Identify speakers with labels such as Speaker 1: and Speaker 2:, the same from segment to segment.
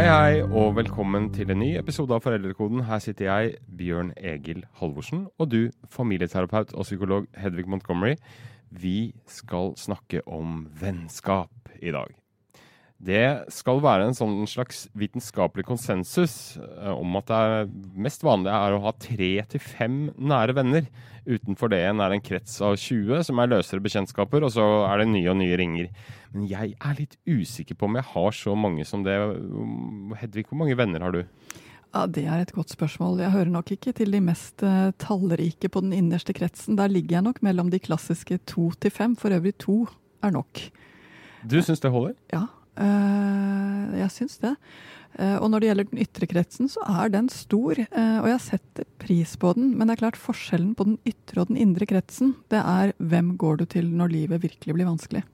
Speaker 1: Hei, hei, og velkommen til en ny episode av Foreldrekoden. Her sitter jeg, Bjørn Egil Halvorsen, og du, familieterapeut og psykolog Hedvig Montgomery. Vi skal snakke om vennskap i dag. Det skal være en sånn slags vitenskapelig konsensus eh, om at det er mest vanlig er å ha tre til fem nære venner. Utenfor det igjen er en krets av 20 som er løsere bekjentskaper, og så er det nye og nye ringer. Men jeg er litt usikker på om jeg har så mange som det. Hedvig, hvor mange venner har du?
Speaker 2: Ja, Det er et godt spørsmål. Jeg hører nok ikke til de mest uh, tallrike på den innerste kretsen. Der ligger jeg nok mellom de klassiske to til fem. For øvrig to er nok.
Speaker 1: Du syns det holder?
Speaker 2: Ja, jeg syns det. Uh, og når det gjelder den ytre kretsen, så er den stor. og jeg setter pris på den. Men det er klart forskjellen på den ytre og den indre kretsen, det er hvem går du til når livet virkelig blir vanskelig.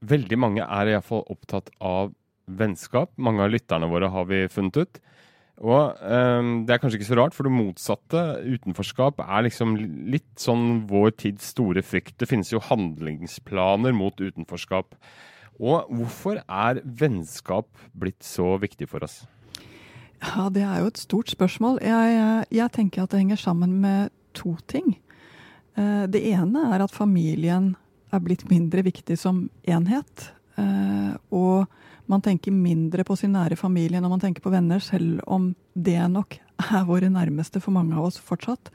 Speaker 1: Veldig mange er iallfall opptatt av vennskap. Mange av lytterne våre har vi funnet ut. Og um, det er kanskje ikke så rart, for det motsatte, utenforskap, er liksom litt sånn vår tids store frykt. Det finnes jo handlingsplaner mot utenforskap. Og hvorfor er vennskap blitt så viktig for oss?
Speaker 2: Ja, det er jo et stort spørsmål. Jeg, jeg, jeg tenker at det henger sammen med to ting. Uh, det ene er at familien er blitt mindre viktig som enhet. Eh, og man tenker mindre på sin nære familie når man tenker på venner, selv om det nok er våre nærmeste for mange av oss fortsatt.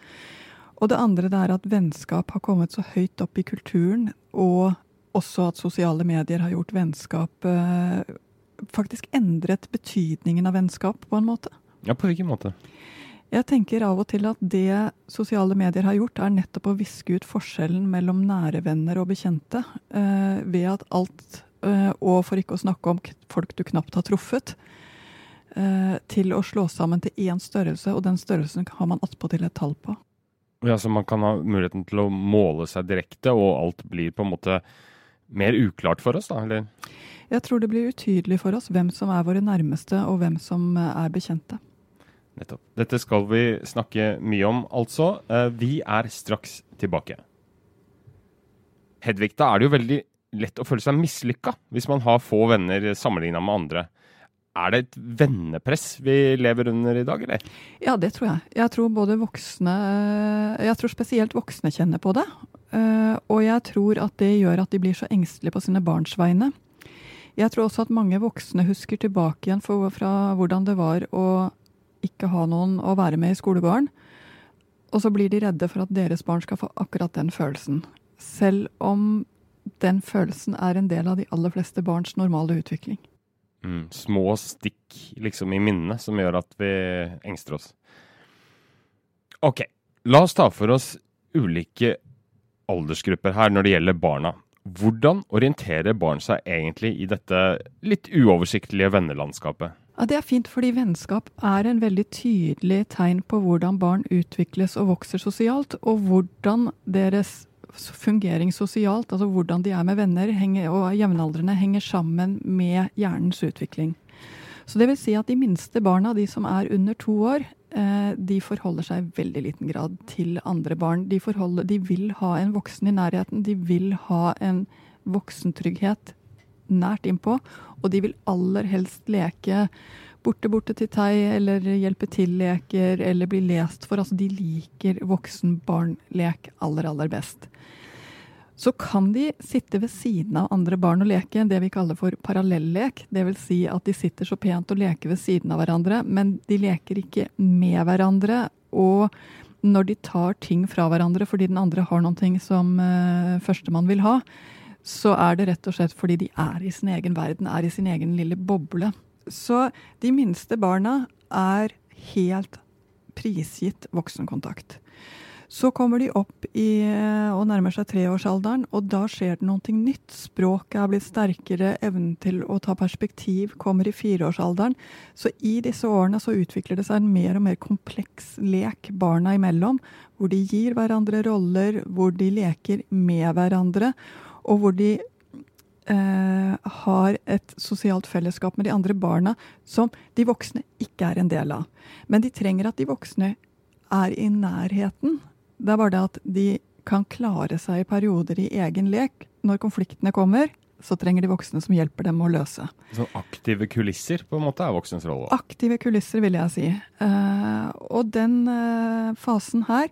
Speaker 2: Og det andre det er at vennskap har kommet så høyt opp i kulturen, og også at sosiale medier har gjort vennskap eh, Faktisk endret betydningen av vennskap, på en måte.
Speaker 1: Ja, på hvilken måte?
Speaker 2: Jeg tenker av og til at det sosiale medier har gjort, er nettopp å viske ut forskjellen mellom nære venner og bekjente. Eh, ved at alt, eh, og for ikke å snakke om folk du knapt har truffet, eh, til å slå sammen til én størrelse, og den størrelsen har man attpåtil et tall på.
Speaker 1: Ja, Så man kan ha muligheten til å måle seg direkte, og alt blir på en måte mer uklart for oss, da? eller?
Speaker 2: Jeg tror det blir utydelig for oss hvem som er våre nærmeste, og hvem som er bekjente.
Speaker 1: Nettopp. Dette skal vi snakke mye om, altså. Eh, vi er straks tilbake. Hedvig, da er det jo veldig lett å føle seg mislykka hvis man har få venner sammenligna med andre. Er det et vennepress vi lever under i dag, eller?
Speaker 2: Ja, det tror jeg. Jeg tror både voksne Jeg tror spesielt voksne kjenner på det. Eh, og jeg tror at det gjør at de blir så engstelige på sine barns vegne. Jeg tror også at mange voksne husker tilbake igjen fra hvordan det var å ikke ha noen å være med i skolegården. Og så blir de redde for at deres barn skal få akkurat den følelsen. Selv om den følelsen er en del av de aller fleste barns normale utvikling.
Speaker 1: Mm, små stikk liksom i minnet som gjør at vi engster oss. Ok, la oss ta for oss ulike aldersgrupper her når det gjelder barna. Hvordan orienterer barn seg egentlig i dette litt uoversiktlige vennelandskapet?
Speaker 2: Ja, Det er fint, fordi vennskap er en veldig tydelig tegn på hvordan barn utvikles og vokser sosialt, og hvordan deres fungering sosialt, altså hvordan de er med venner henger, og jevnaldrende, henger sammen med hjernens utvikling. Så det vil si at de minste barna, de som er under to år, eh, de forholder seg i veldig liten grad til andre barn. De, de vil ha en voksen i nærheten. De vil ha en voksentrygghet nært innpå. Og de vil aller helst leke borte, borte til tei, eller hjelpe til-leker, eller bli lest for. Altså, de liker voksen-barn-lek aller, aller best. Så kan de sitte ved siden av andre barn og leke, det vi kaller for parallellek. Dvs. Si at de sitter så pent og leker ved siden av hverandre, men de leker ikke med hverandre. Og når de tar ting fra hverandre fordi den andre har noe som uh, førstemann vil ha, så er det rett og slett fordi de er i sin egen verden, er i sin egen lille boble. Så de minste barna er helt prisgitt voksenkontakt. Så kommer de opp i, og nærmer seg treårsalderen, og da skjer det noe nytt. Språket er blitt sterkere, evnen til å ta perspektiv kommer i fireårsalderen. Så i disse årene så utvikler det seg en mer og mer kompleks lek barna imellom, hvor de gir hverandre roller, hvor de leker med hverandre, og hvor de eh, har et sosialt fellesskap med de andre barna som de voksne ikke er en del av. Men de trenger at de voksne er i nærheten. Det er bare det at de kan klare seg i perioder i egen lek. Når konfliktene kommer, så trenger de voksne som hjelper dem å løse.
Speaker 1: Så aktive kulisser på en måte er voksnes rolle?
Speaker 2: Aktive kulisser, vil jeg si. Uh, og den uh, fasen her,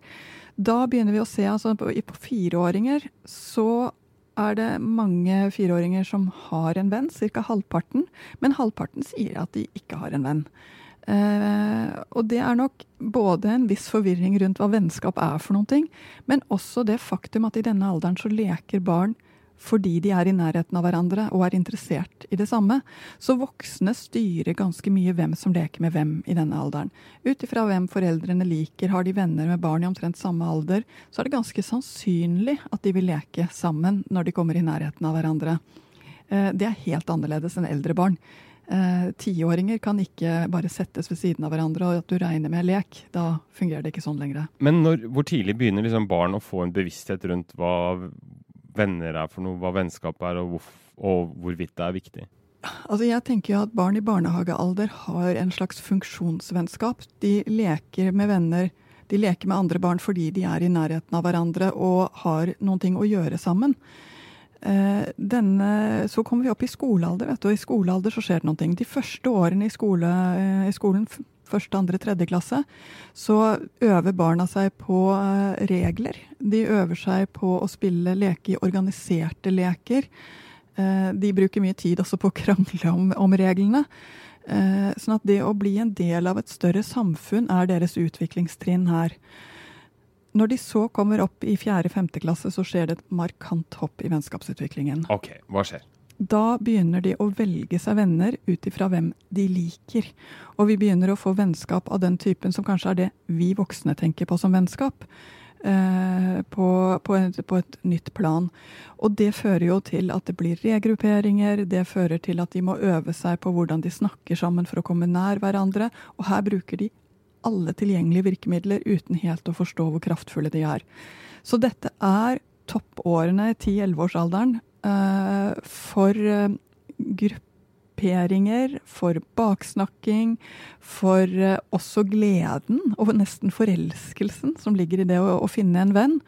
Speaker 2: da begynner vi å se altså på, på fireåringer så er det mange fireåringer som har en venn, ca. halvparten. Men halvparten sier at de ikke har en venn. Uh, og det er nok både en viss forvirring rundt hva vennskap er for noen ting, men også det faktum at i denne alderen så leker barn fordi de er i nærheten av hverandre og er interessert i det samme. Så voksne styrer ganske mye hvem som leker med hvem i denne alderen. Ut ifra hvem foreldrene liker, har de venner med barn i omtrent samme alder, så er det ganske sannsynlig at de vil leke sammen når de kommer i nærheten av hverandre. Eh, det er helt annerledes enn eldre barn. Eh, tiåringer kan ikke bare settes ved siden av hverandre og at du regner med lek. Da fungerer det ikke sånn lenger.
Speaker 1: Men når, hvor tidlig begynner liksom barn å få en bevissthet rundt hva venner er for noe, hva vennskap er, og, hvor, og hvorvidt det er viktig?
Speaker 2: Altså jeg tenker jo at Barn i barnehagealder har en slags funksjonsvennskap. De leker med venner, de leker med andre barn fordi de er i nærheten av hverandre og har noen ting å gjøre sammen. Eh, denne, så kommer vi opp i skolealder, vet du, og i skolealder så skjer det noen ting. De første årene i, skole, eh, i skolen, første, andre, tredje klasse, så øver barna seg på eh, regler. De øver seg på å spille leke i organiserte leker. De bruker mye tid også på å krangle om, om reglene. Sånn at det å bli en del av et større samfunn er deres utviklingstrinn her. Når de så kommer opp i fjerde-femte klasse, så skjer det et markant hopp i vennskapsutviklingen.
Speaker 1: Ok, hva skjer?
Speaker 2: Da begynner de å velge seg venner ut ifra hvem de liker. Og vi begynner å få vennskap av den typen som kanskje er det vi voksne tenker på som vennskap. Eh, på, på, et, på, et, nytt plan. Og det fører jo til at det blir regrupperinger, det fører til at de må øve seg på hvordan de snakker sammen for å komme nær hverandre. Og her bruker de alle tilgjengelige virkemidler uten helt å forstå hvor kraftfulle de er. Så dette er toppårene i 10-11-årsalderen uh, for uh, grupperinger, for baksnakking, for uh, også gleden og nesten forelskelsen som ligger i det å, å finne en venn.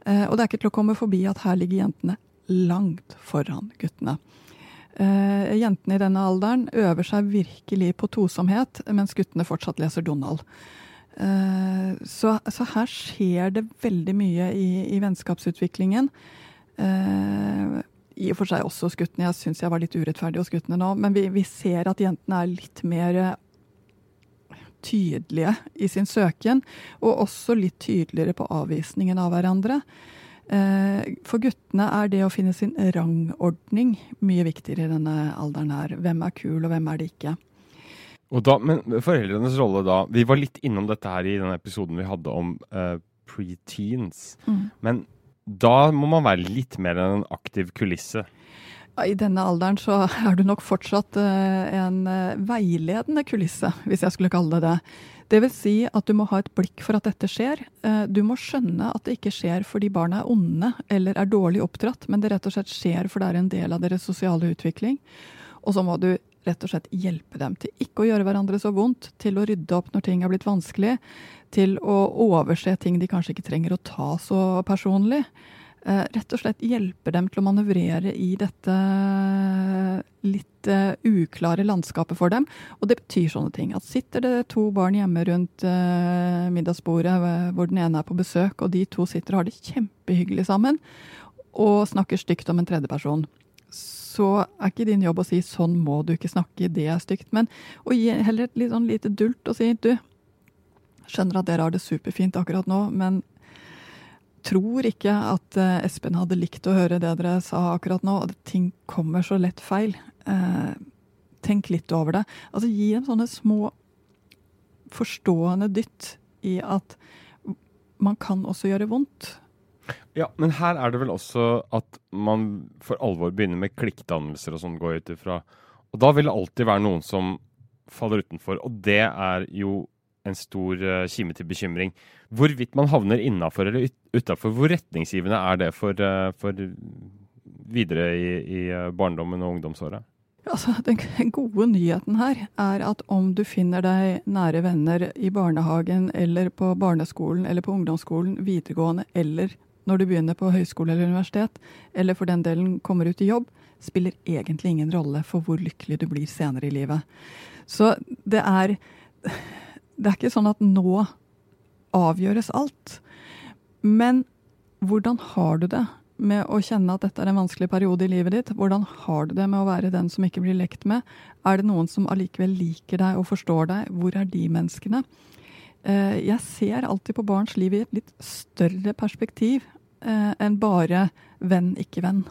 Speaker 2: og det er ikke til å komme forbi at her ligger jentene langt foran guttene. Uh, jentene i denne alderen øver seg virkelig på tosomhet, mens guttene fortsatt leser Donald. Så, så, her skjer det veldig mye i, i vennskapsutviklingen. Uh, I og for seg også hos guttene. Jeg syns jeg var litt urettferdig hos guttene nå. Men vi, vi ser at jentene er litt mer tydelige i sin søken, og også litt tydeligere på avvisningen av hverandre. Eh, for guttene er det å finne sin rangordning mye viktigere i denne alderen her. Hvem er kul, og hvem er det ikke?
Speaker 1: Da, men foreldrenes rolle da Vi var litt innom dette her i den episoden vi hadde om uh, preteens. Mm. Men da må man være litt mer enn en aktiv kulisse.
Speaker 2: I denne alderen så er du nok fortsatt uh, en uh, veiledende kulisse, hvis jeg skulle kalle det det. Vil si at du må ha et blikk for at dette skjer. Eh, du må skjønne at det ikke skjer fordi barna er onde eller er dårlig oppdratt, men det rett og slett skjer for det er en del av deres sosiale utvikling. Og så må du rett og slett hjelpe dem til ikke å gjøre hverandre så vondt, til å rydde opp når ting er blitt vanskelig, til å overse ting de kanskje ikke trenger å ta så personlig. Eh, rett og slett hjelpe dem til å manøvrere i dette litt uh, uklare landskapet for dem. Og det betyr sånne ting. At sitter det to barn hjemme rundt middagsbordet hvor den ene er på besøk, og de to sitter og har det kjempehyggelig sammen, og snakker stygt om en tredjeperson, så er ikke din jobb å si 'sånn må du ikke snakke, det er stygt', men å gi heller et litt sånn lite dult og si 'du, skjønner at dere har det superfint akkurat nå, men tror ikke at uh, Espen hadde likt å høre det dere sa akkurat nå. og Ting kommer så lett feil. Uh, tenk litt over det. Altså Gi dem sånne små forstående dytt i at man kan også gjøre vondt.
Speaker 1: Ja, men her er det vel også at man for alvor begynner med klikkdannelser og sånn, går ut ifra. Og da vil det alltid være noen som faller utenfor, og det er jo en stor uh, kime til bekymring. Hvorvidt man havner innafor eller utafor, hvor retningsgivende er det for, uh, for videre i, i, eh, barndommen og ungdomsåret?
Speaker 2: Altså, den gode nyheten her er at om du finner deg nære venner i barnehagen eller på barneskolen eller på ungdomsskolen, videregående eller når du begynner på høyskole eller universitet, eller for den delen kommer ut i jobb, spiller egentlig ingen rolle for hvor lykkelig du blir senere i livet. Så det er Det er ikke sånn at nå avgjøres alt. Men hvordan har du det med å kjenne at dette er en vanskelig periode i livet ditt? Hvordan har du det med å være den som ikke blir lekt med? Er det noen som allikevel liker deg og forstår deg? Hvor er de menneskene? Eh, jeg ser alltid på barns liv i et litt større perspektiv enn bare venn, ikke venn.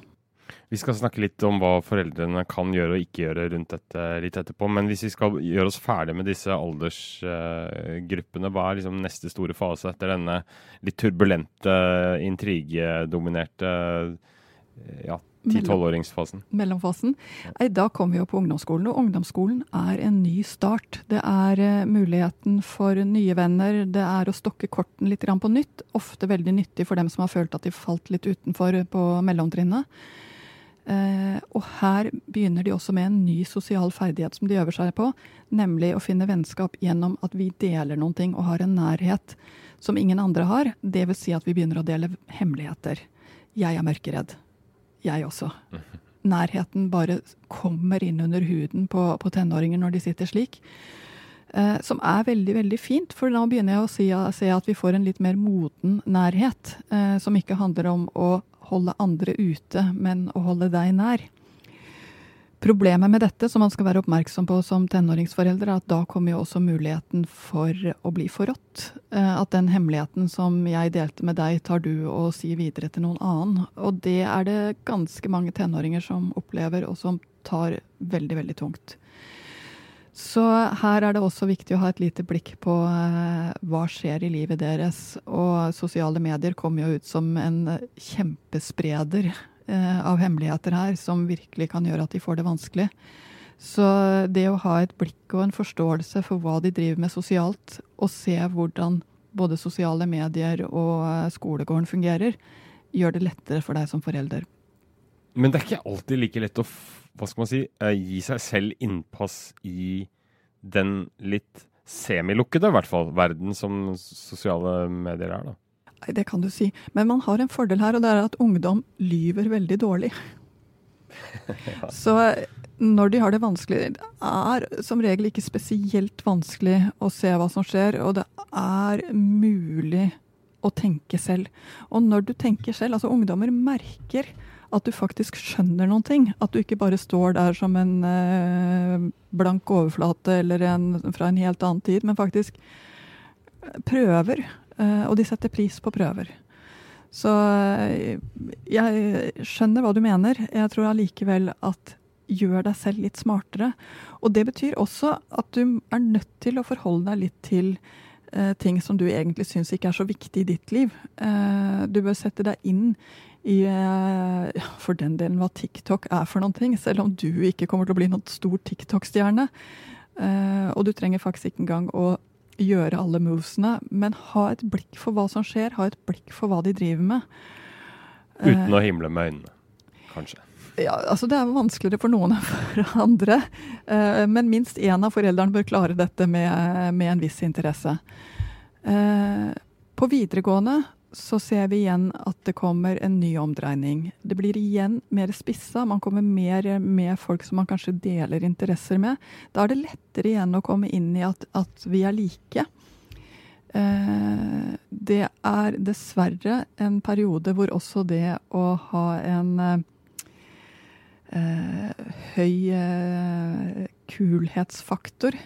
Speaker 1: Vi skal snakke litt om hva foreldrene kan gjøre og ikke gjøre rundt dette litt etterpå. Men hvis vi skal gjøre oss ferdig med disse aldersgruppene, hva er liksom neste store fase etter denne litt turbulente, intrigedominerte ja, 10-12-åringsfasen?
Speaker 2: Mellomfasen. Da kommer vi jo på ungdomsskolen, og ungdomsskolen er en ny start. Det er uh, muligheten for nye venner, det er å stokke korten litt på nytt. Ofte veldig nyttig for dem som har følt at de falt litt utenfor på mellomtrinnet. Uh, og her begynner de også med en ny sosial ferdighet som de øver seg på, nemlig å finne vennskap gjennom at vi deler noen ting og har en nærhet som ingen andre har. Det vil si at vi begynner å dele hemmeligheter. Jeg er mørkeredd jeg også. Nærheten bare kommer inn under huden på, på tenåringer når de sitter slik. Eh, som er veldig veldig fint, for nå begynner jeg å si, se at vi får en litt mer moden nærhet. Eh, som ikke handler om å holde andre ute, men å holde deg nær. Problemet med dette, som man skal være oppmerksom på som tenåringsforelder, er at da kommer jo også muligheten for å bli forrådt. Eh, at den hemmeligheten som jeg delte med deg, tar du og sier videre til noen annen. Og det er det ganske mange tenåringer som opplever, og som tar veldig, veldig tungt. Så her er det også viktig å ha et lite blikk på eh, hva skjer i livet deres. Og sosiale medier kommer jo ut som en kjempespreder Eh, av hemmeligheter her som virkelig kan gjøre at de får det vanskelig. Så det å ha et blikk og en forståelse for hva de driver med sosialt, og se hvordan både sosiale medier og eh, skolegården fungerer, gjør det lettere for deg som forelder.
Speaker 1: Men det er ikke alltid like lett å hva skal man si, eh, gi seg selv innpass i den litt semilukkede, i hvert fall, verden som sosiale medier er, da.
Speaker 2: Nei, det kan du si. Men man har en fordel her, og det er at ungdom lyver veldig dårlig. ja. Så når de har det vanskelig Det er som regel ikke spesielt vanskelig å se hva som skjer, og det er mulig å tenke selv. Og når du tenker selv, altså ungdommer merker at du faktisk skjønner noen ting. At du ikke bare står der som en eh, blank overflate eller en fra en helt annen tid, men faktisk prøver Eh, og de setter pris på prøver. Så eh, jeg skjønner hva du mener. Jeg tror allikevel at gjør deg selv litt smartere. Og det betyr også at du er nødt til å forholde deg litt til eh, ting som du egentlig syns ikke er så viktig i ditt liv. Eh, du bør sette deg inn i eh, for den delen hva TikTok er for noen ting, selv om du ikke kommer til å bli noen stor TikTok-stjerne. Eh, og du trenger faktisk ikke engang å gjøre alle movesene, men ha et blikk for hva som skjer, ha et blikk for hva de driver med.
Speaker 1: Uten eh, å himle med øynene, kanskje.
Speaker 2: Ja, altså Det er vanskeligere for noen enn for andre. Eh, men minst én av foreldrene bør klare dette med, med en viss interesse. Eh, på videregående så ser vi igjen at det kommer en ny omdreining. Det blir igjen mer spissa, man kommer mer med folk som man kanskje deler interesser med. Da er det lettere igjen å komme inn i at, at vi er like. Eh, det er dessverre en periode hvor også det å ha en eh, høy eh, kulhetsfaktor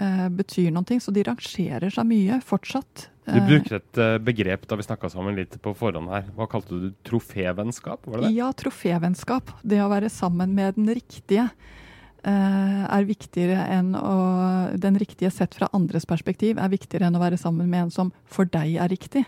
Speaker 2: eh, betyr noe. Så de rangerer seg mye fortsatt.
Speaker 1: Du bruker et uh, begrep da vi snakka sammen litt på forhånd her. Hva kalte du trofévennskap? var det det?
Speaker 2: Ja, trofévennskap. Det å være sammen med den riktige uh, er viktigere enn å Den riktige sett fra andres perspektiv er viktigere enn å være sammen med en som for deg er riktig.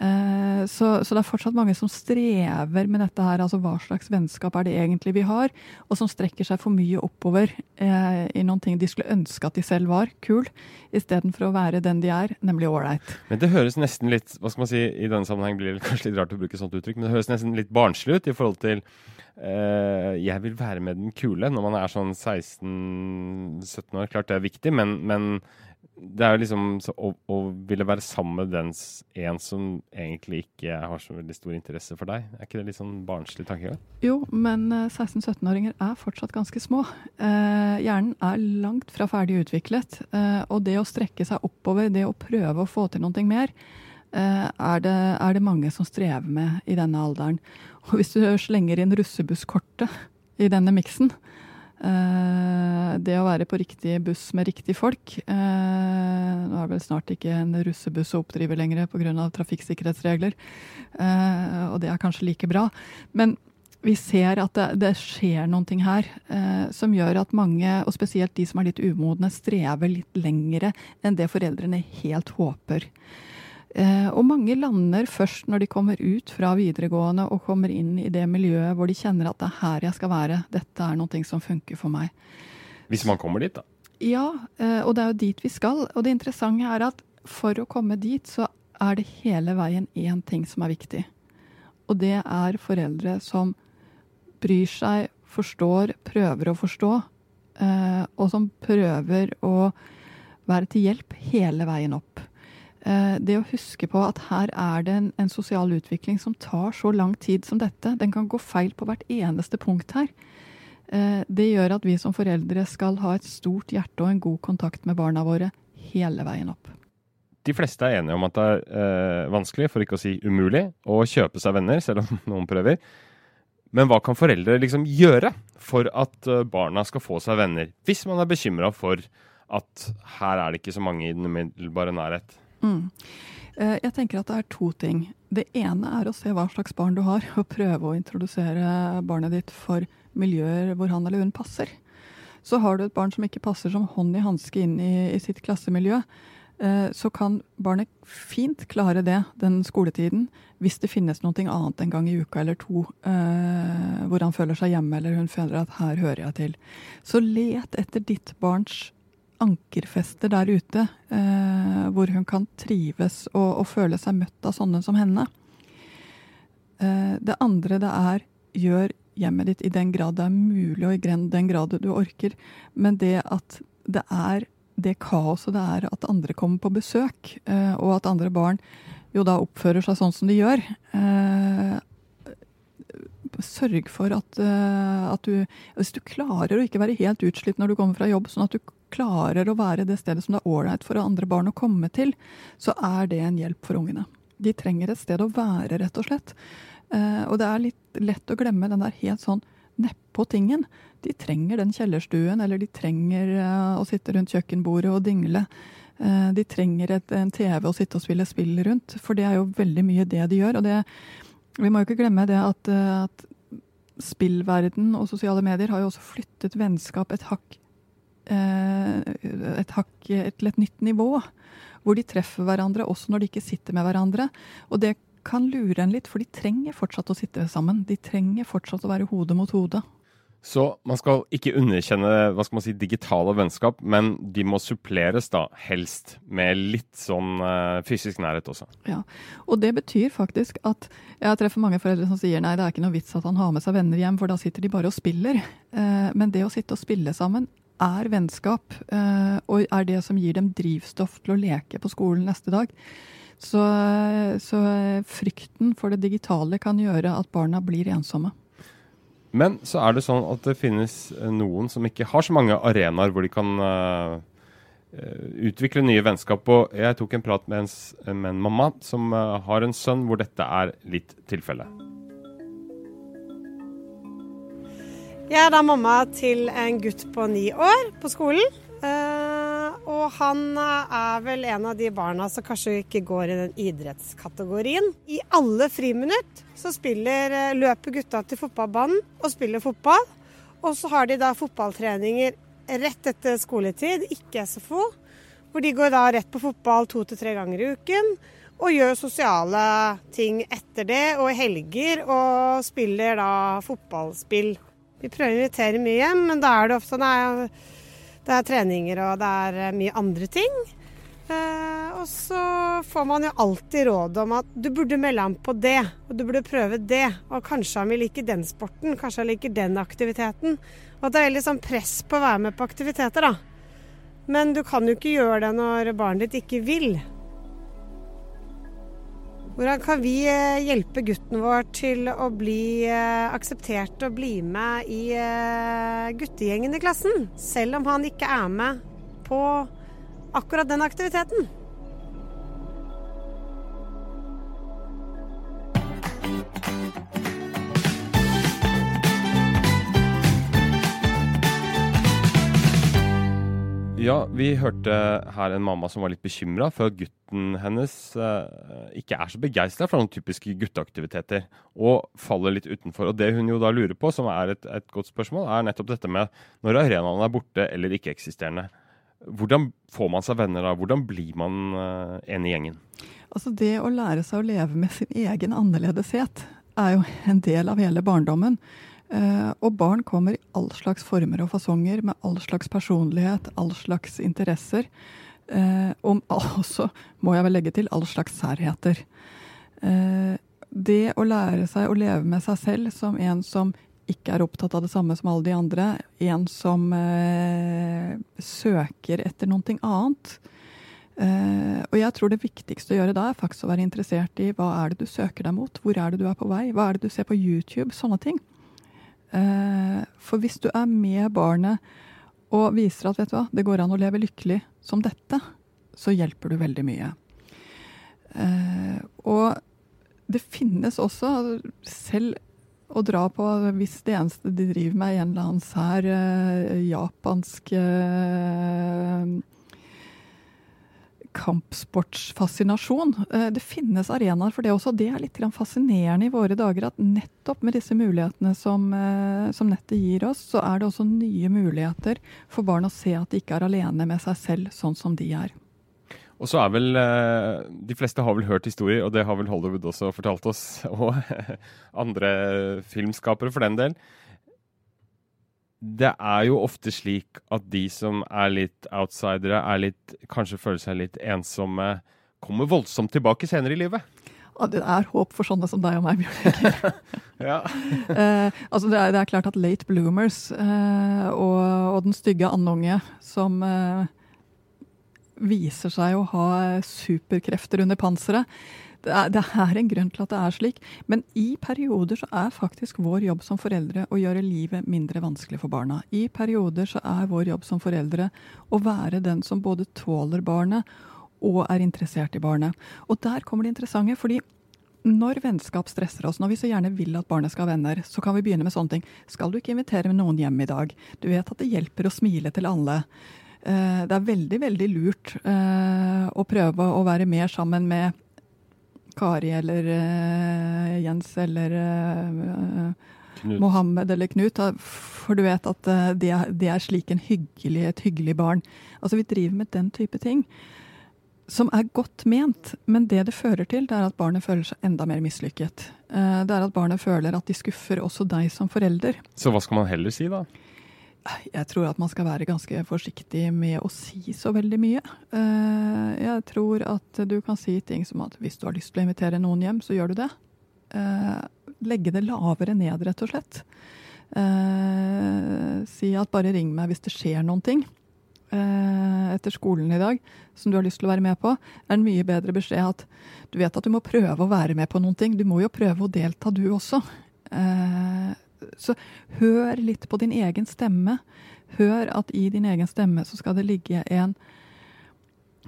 Speaker 2: Eh, så, så, det er fortsatt mange som strever med dette her. Altså hva slags vennskap er det egentlig vi har? Og som strekker seg for mye oppover eh, i noen ting de skulle ønske at de selv var kul, istedenfor å være den de er, nemlig ålreit.
Speaker 1: Men det høres nesten litt hva skal man si, i denne sammenheng blir det kanskje litt rart å bruke sånt uttrykk, men det høres nesten litt barnslig ut i forhold til eh, jeg vil være med den kule når man er sånn 16-17 år. Klart det er viktig, men, men det er jo liksom å, å, ville være sammen med den en som egentlig ikke har så veldig stor interesse for deg. Er ikke det litt sånn barnslig tankegang?
Speaker 2: Jo, men 16-17-åringer er fortsatt ganske små. Eh, hjernen er langt fra ferdig utviklet. Eh, og det å strekke seg oppover, det å prøve å få til noe mer, eh, er, det, er, det, mange som strever med i denne alderen. Og hvis du slenger inn russebusskortet i denne miksen, det å være på riktig buss med riktig folk uh, Nå er det vel snart ikke en russebuss å oppdrive lenger pga. trafikksikkerhetsregler. Uh, og det er kanskje like bra. Men vi ser at det, det skjer noen ting her som gjør at mange, og spesielt de som er litt umodne, strever litt lengre enn det foreldrene helt håper. Eh, og mange lander først når de kommer ut fra videregående og kommer inn i det miljøet hvor de kjenner at det er her jeg skal være, dette er noe som funker for meg.
Speaker 1: Hvis man kommer dit, da?
Speaker 2: Ja, eh, og det er jo dit vi skal. Og det interessante er at for å komme dit, så er det hele veien én ting som er viktig. Og det er foreldre som bryr seg, forstår, prøver å forstå, eh, og som prøver å være til hjelp hele veien opp. Eh, det å huske på at her er det en, en, sosial utvikling som tar så lang tid som dette. Den kan gå feil på hvert eneste punkt her. Eh, det gjør at vi som foreldre skal ha et stort hjerte og en god kontakt med barna våre hele veien opp.
Speaker 1: De fleste er enige om at det er eh, vanskelig, for ikke å si umulig, å kjøpe seg venner, selv om noen prøver. Men hva kan foreldre liksom gjøre for at barna skal få seg venner, hvis man er bekymra for at her er det ikke så mange i den umiddelbare nærhet? Mm.
Speaker 2: Eh, jeg tenker at det er to ting. Det ene er å se hva slags barn du har, og prøve å introdusere barnet ditt for miljøer hvor han eller hun passer. Så har du et barn som ikke passer som hånd i hanske inn i, i, sitt klassemiljø, eh, så kan barnet fint klare det den skoletiden hvis det finnes noe annet en gang i uka eller to eh, hvor han føler seg hjemme eller hun føler at her hører jeg til. Så let etter ditt barns ankerfester der ute, eh, hvor hun kan trives og, og, føle seg møtt av sånne som henne. Eh, det andre det er gjør hjemmet ditt i den grad det er mulig, og i den grad du orker. Men det at det er det kaoset det er at andre kommer på besøk, eh, og at andre barn jo da oppfører seg sånn som de gjør. Eh, sørg for at, eh, at, du Hvis du klarer å ikke være helt utslitt når du kommer fra jobb, sånn at du klarer å være det stedet som det er ålreit for andre barn å komme til, så er det en hjelp for ungene. De trenger et sted å være, rett og slett. Eh, og det er litt lett å glemme den der helt sånn nedpå-tingen. De trenger den kjellerstuen, eller de trenger eh, å sitte rundt kjøkkenbordet og dingle. Eh, de trenger et, en TV å sitte og spille spill rundt, for det er jo veldig mye det de gjør. Og det, vi må jo ikke glemme det at, at spillverden og sosiale medier har jo også flyttet vennskap et hakk et hakk til et nytt nivå. Hvor de treffer hverandre også når de ikke sitter med hverandre. Og det kan lure en litt, for de trenger fortsatt å sitte sammen. De trenger fortsatt å være hode mot hode.
Speaker 1: Så man skal ikke underkjenne hva skal man si, digitale vennskap, men de må suppleres da helst med litt sånn uh, fysisk nærhet også.
Speaker 2: Ja, og det betyr faktisk at jeg treffer mange foreldre som sier nei, det er ikke noe vits at han har med seg venner hjem, for da sitter de bare og spiller. Uh, men det å sitte og spille sammen er vennskap, eh, og er det som gir dem drivstoff til å leke på skolen neste dag. Så, så, frykten for det digitale kan gjøre at barna blir ensomme.
Speaker 1: Men så er det sånn at det finnes noen som ikke har så mange arenaer hvor de kan uh, utvikle nye vennskap. Og jeg tok en prat med en, med en mamma som uh, har en sønn hvor dette er litt tilfellet.
Speaker 3: Jeg er da mamma til en gutt på ni år på skolen. Uh, og han er vel en av de barna som kanskje ikke går i den idrettskategorien. I alle friminutt så spiller, eh, løper gutta til fotballbanen og spiller fotball. Og så har de da fotballtreninger rett etter skoletid, ikke SFO. Hvor de går da rett på fotball to til tre ganger i uken. Og gjør sosiale ting etter det, og helger. Og spiller da fotballspill vi prøver å invitere mye hjem, men da er det ofte nei, det er treninger og det er eh, mye andre ting. Eh, og så får man jo alltid råd om at du burde melde ham på det, og du burde prøve det. Og kanskje han vil like den sporten, kanskje han liker den aktiviteten. Og at det er veldig sånn press på å være med på aktiviteter, da. Men du kan jo ikke gjøre det når barnet ditt ikke vil. Hvordan kan vi eh, hjelpe gutten vår til å bli eh, akseptert og bli med i eh, guttegjengen i klassen, selv om han ikke er med på akkurat den aktiviteten?
Speaker 1: Ja, vi hørte her en mamma som var litt bekymra for at gutten hennes eh, ikke er så begeistra for noen typiske gutteaktiviteter, og faller litt utenfor. Og Det hun jo da lurer på, som er et, et godt spørsmål, er nettopp dette med når arenaen er borte eller ikke-eksisterende. Hvordan får man seg venner da? Hvordan blir man eh, en i gjengen?
Speaker 2: Altså Det å lære seg å leve med sin egen annerledeshet er jo en del av hele barndommen. Uh, og barn kommer i all slags former og fasonger, med all slags personlighet, all slags interesser. Uh, og også, må jeg vel legge til, all slags særheter. Uh, det å lære seg å leve med seg selv som en som ikke er opptatt av det samme som alle de andre, en som søker etter noe annet. og jeg tror det viktigste å gjøre da, er faktisk å være interessert i hva er det du søker deg mot, hvor er det du er på vei, hva er det du ser på YouTube, sånne ting. Eh, for hvis du er med barnet og viser at vet du hva, det går an å leve lykkelig som dette, så hjelper du veldig mye. Eh, og det finnes også, selv å dra på hvis det eneste de driver med, er en eller annen sær eh, japansk kampsportsfascinasjon. Eh, det finnes arenaer for det også. Det er litt fascinerende i våre dager at nettopp med disse mulighetene som, eh, som, nettet gir oss, så er det også nye muligheter for barn å se at de ikke er alene med seg selv sånn som de er.
Speaker 1: Og så er vel eh, De fleste har vel hørt historier, og det har vel Hollywood også fortalt oss, og andre filmskapere for den del det er jo ofte slik at de som er litt outsidere, er litt, kanskje føler seg litt ensomme, kommer voldsomt tilbake senere i livet.
Speaker 2: Ja, det er håp for sånne som deg og meg, Bjørn ja. eh, altså det, er, det, er, klart at late bloomers eh, og, og, den stygge andunge som eh, viser seg å ha superkrefter under panseret, det er, en grunn til at det er slik. Men i perioder så er faktisk vår jobb som foreldre å gjøre livet mindre vanskelig for barna. I perioder så er vår jobb som foreldre å være den som både tåler barnet og er interessert i barnet. Og der kommer det interessante, fordi når vennskap stresser oss, når vi så gjerne vil at barnet skal ha venner, så kan vi begynne med sånne ting. Skal du ikke invitere med noen hjem i dag? Du vet at det hjelper å smile til alle. Eh, det er veldig, veldig lurt eh, å prøve å være mer sammen med Kari eller uh, Jens eller uh, Mohammed eller Knut. For du vet at uh, det, er, de, er, slik en hyggelig, et hyggelig barn. Altså Vi driver med den type ting. Som er godt ment, men det det fører til, det er at barnet føler seg enda mer mislykket. Det er at barnet føler at de skuffer også deg som forelder.
Speaker 1: Så hva skal man heller si, da?
Speaker 2: Jeg tror at man skal være ganske forsiktig med å si så veldig mye. Eh, jeg tror at du kan si ting som at hvis du har lyst til å invitere noen hjem, så gjør du det. Eh, legge det lavere ned, rett og slett. Eh, si at bare ring meg hvis det skjer noen ting etter skolen i dag som du har lyst til å være med på, er en mye bedre beskjed at du vet at du må prøve å være med på noen ting. Du må jo prøve å delta, du også. Så hør litt på din egen stemme. Hør at i din egen stemme så skal det ligge en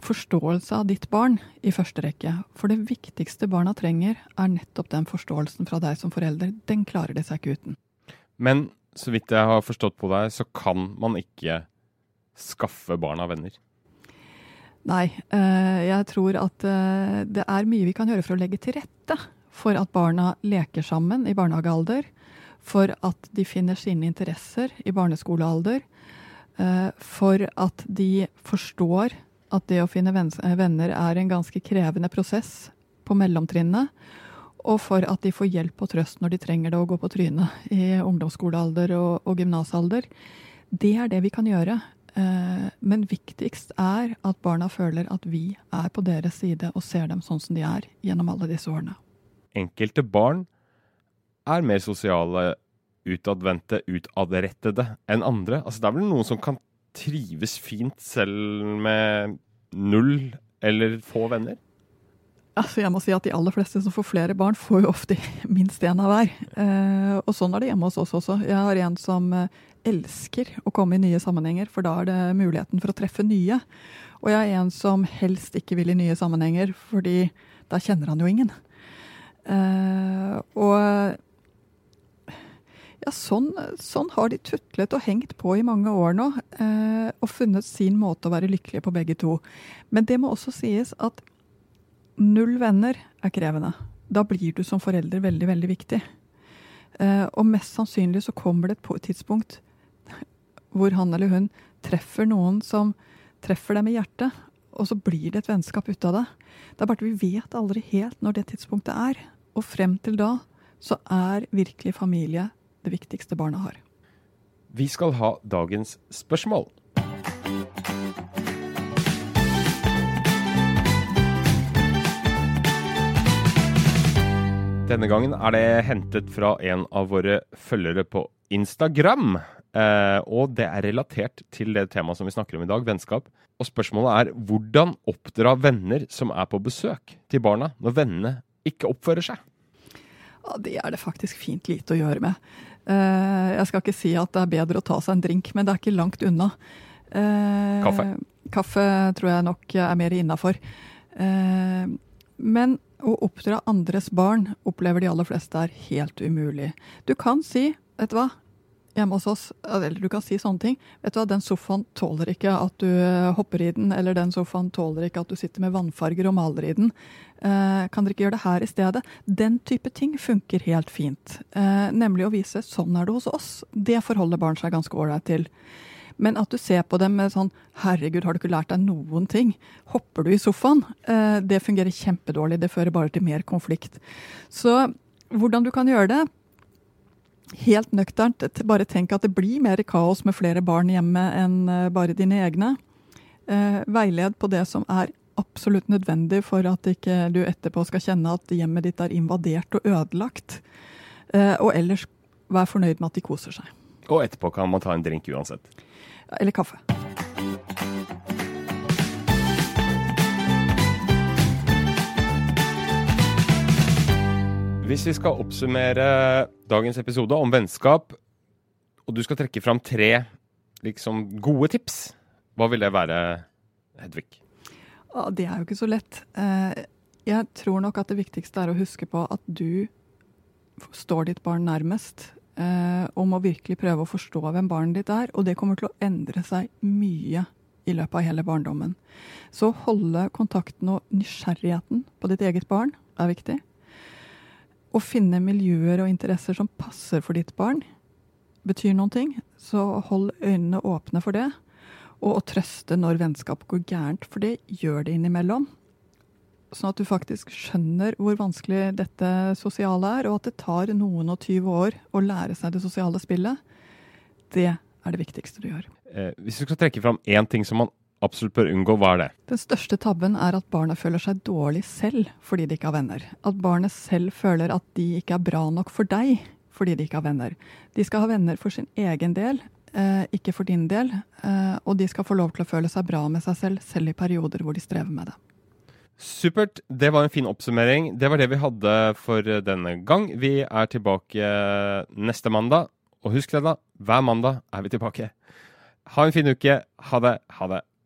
Speaker 2: forståelse av ditt barn i første rekke. For det viktigste barna trenger, er nettopp den forståelsen fra deg som forelder. Den klarer de seg ikke uten.
Speaker 1: Men så vidt jeg har forstått på deg, så kan man ikke skaffe barna venner?
Speaker 2: Nei, eh, jeg tror at eh, det er mye vi kan gjøre for å legge til rette for at barna leker sammen i barnehagealder for at de finner sine interesser i barneskolealder. Eh, for at de forstår at det å finne eh, venner er en ganske krevende prosess på mellomtrinnet. Og for at de får hjelp og trøst når de trenger det å gå på trynet i ungdomsskolealder og, og gymnasalder. Det er det vi kan gjøre. Eh, men viktigst er at barna føler at vi er på deres side og ser dem sånn som de er gjennom alle disse årene.
Speaker 1: Enkelte barn er mer sosiale, utadvendte, utadrettede enn andre. Altså, det er vel noen som kan trives fint selv med null eller få venner?
Speaker 2: Altså jeg må si at De aller fleste som får flere barn, får jo ofte minst én av hver. Eh, og sånn er det hjemme hos oss også. Jeg har en som eh, elsker å komme i nye sammenhenger, for da er det muligheten for å treffe nye. Og jeg har en som helst ikke vil i nye sammenhenger, fordi da kjenner han jo ingen. Eh, og ja, sånn, sånn, har de tutlet og hengt på i mange år nå, eh, og funnet sin måte å være lykkelige på begge to. Men det må også sies at null venner er krevende. Da blir du som forelder veldig, veldig viktig. Eh, og mest sannsynlig så kommer det et tidspunkt hvor han eller hun treffer noen som treffer dem i hjertet, og så blir det et vennskap ut av det. Det er bare at vi vet aldri helt når det tidspunktet er. Og frem til da så er virkelig familie det viktigste barna har.
Speaker 1: Vi skal ha dagens spørsmål. Denne gangen er det hentet fra en av våre følgere på Instagram. Eh, og det er relatert til det temaet som vi snakker om i dag, vennskap. Og spørsmålet er hvordan oppdra venner som er på besøk til barna, når vennene ikke oppfører seg?
Speaker 2: Ja, Det er det faktisk fint lite å gjøre med. Eh, jeg skal ikke si at det er bedre å ta seg en drink, men det er ikke langt unna.
Speaker 1: Eh, kaffe?
Speaker 2: Kaffe tror jeg nok er mer innafor. Eh, men å oppdra andres barn opplever de aller fleste er helt umulig. Du kan si, vet du hva, hjemme hos oss, eller du kan si sånne ting. Vet du hva, den sofaen tåler ikke at du eh, hopper i den, eller den sofaen tåler ikke at du sitter med vannfarger og maler i den. Eh, kan dere ikke gjøre det her i stedet? Den type ting funker helt fint. Eh, nemlig å vise sånn er det hos oss. Det forholder barn seg ganske ålreit til. Men at du ser på dem med sånn 'herregud, har du ikke lært deg noen ting'? Hopper du i sofaen? Eh, det fungerer kjempedårlig. Det fører bare til mer konflikt. Så hvordan du kan gjøre det? Helt nøkternt, bare tenk at det blir mer kaos med flere barn hjemme enn eh, bare dine egne. Eh, veiled på det som er absolutt nødvendig for at ikke du etterpå skal kjenne at hjemmet ditt er invadert og ødelagt. Og ellers vær fornøyd med at de koser seg.
Speaker 1: Og etterpå kan man ta en drink uansett.
Speaker 2: Eller kaffe.
Speaker 1: Hvis vi skal oppsummere dagens episode om vennskap, og du skal trekke fram tre liksom, gode tips, hva vil det være, Hedvig?
Speaker 2: Det er jo ikke så lett. Eh, jeg tror nok at det viktigste er å huske på at du står ditt barn nærmest Og må virkelig prøve å forstå hvem barnet ditt er. Og det kommer til å endre seg mye i løpet av hele barndommen. Så holde kontakten og nysgjerrigheten på ditt eget barn er viktig. Å finne miljøer og interesser som passer for ditt barn, betyr noen ting. Så hold øynene åpne for det. Og å trøste når vennskap går gærent, for det gjør det innimellom sånn at du faktisk skjønner hvor vanskelig dette sosiale er, og at det tar noen og tyve år å lære seg det sosiale spillet, det er det viktigste du gjør.
Speaker 1: Eh, hvis du skal trekke fram én ting som man absolutt bør unngå, hva er det?
Speaker 2: Den største tabben er at barna føler seg dårlig selv fordi de ikke har venner. At barnet selv føler at de ikke er bra nok for deg fordi de ikke har venner. De skal ha venner for sin egen del, eh, ikke for din del. Eh, og de skal få lov til å føle seg bra med seg selv, selv i perioder hvor de strever med det.
Speaker 1: Supert. Det var en fin oppsummering. Det var det vi hadde for denne gang. Vi er tilbake neste mandag. Og husk det, da. Hver mandag er vi tilbake. Ha en fin uke. Ha det, ha det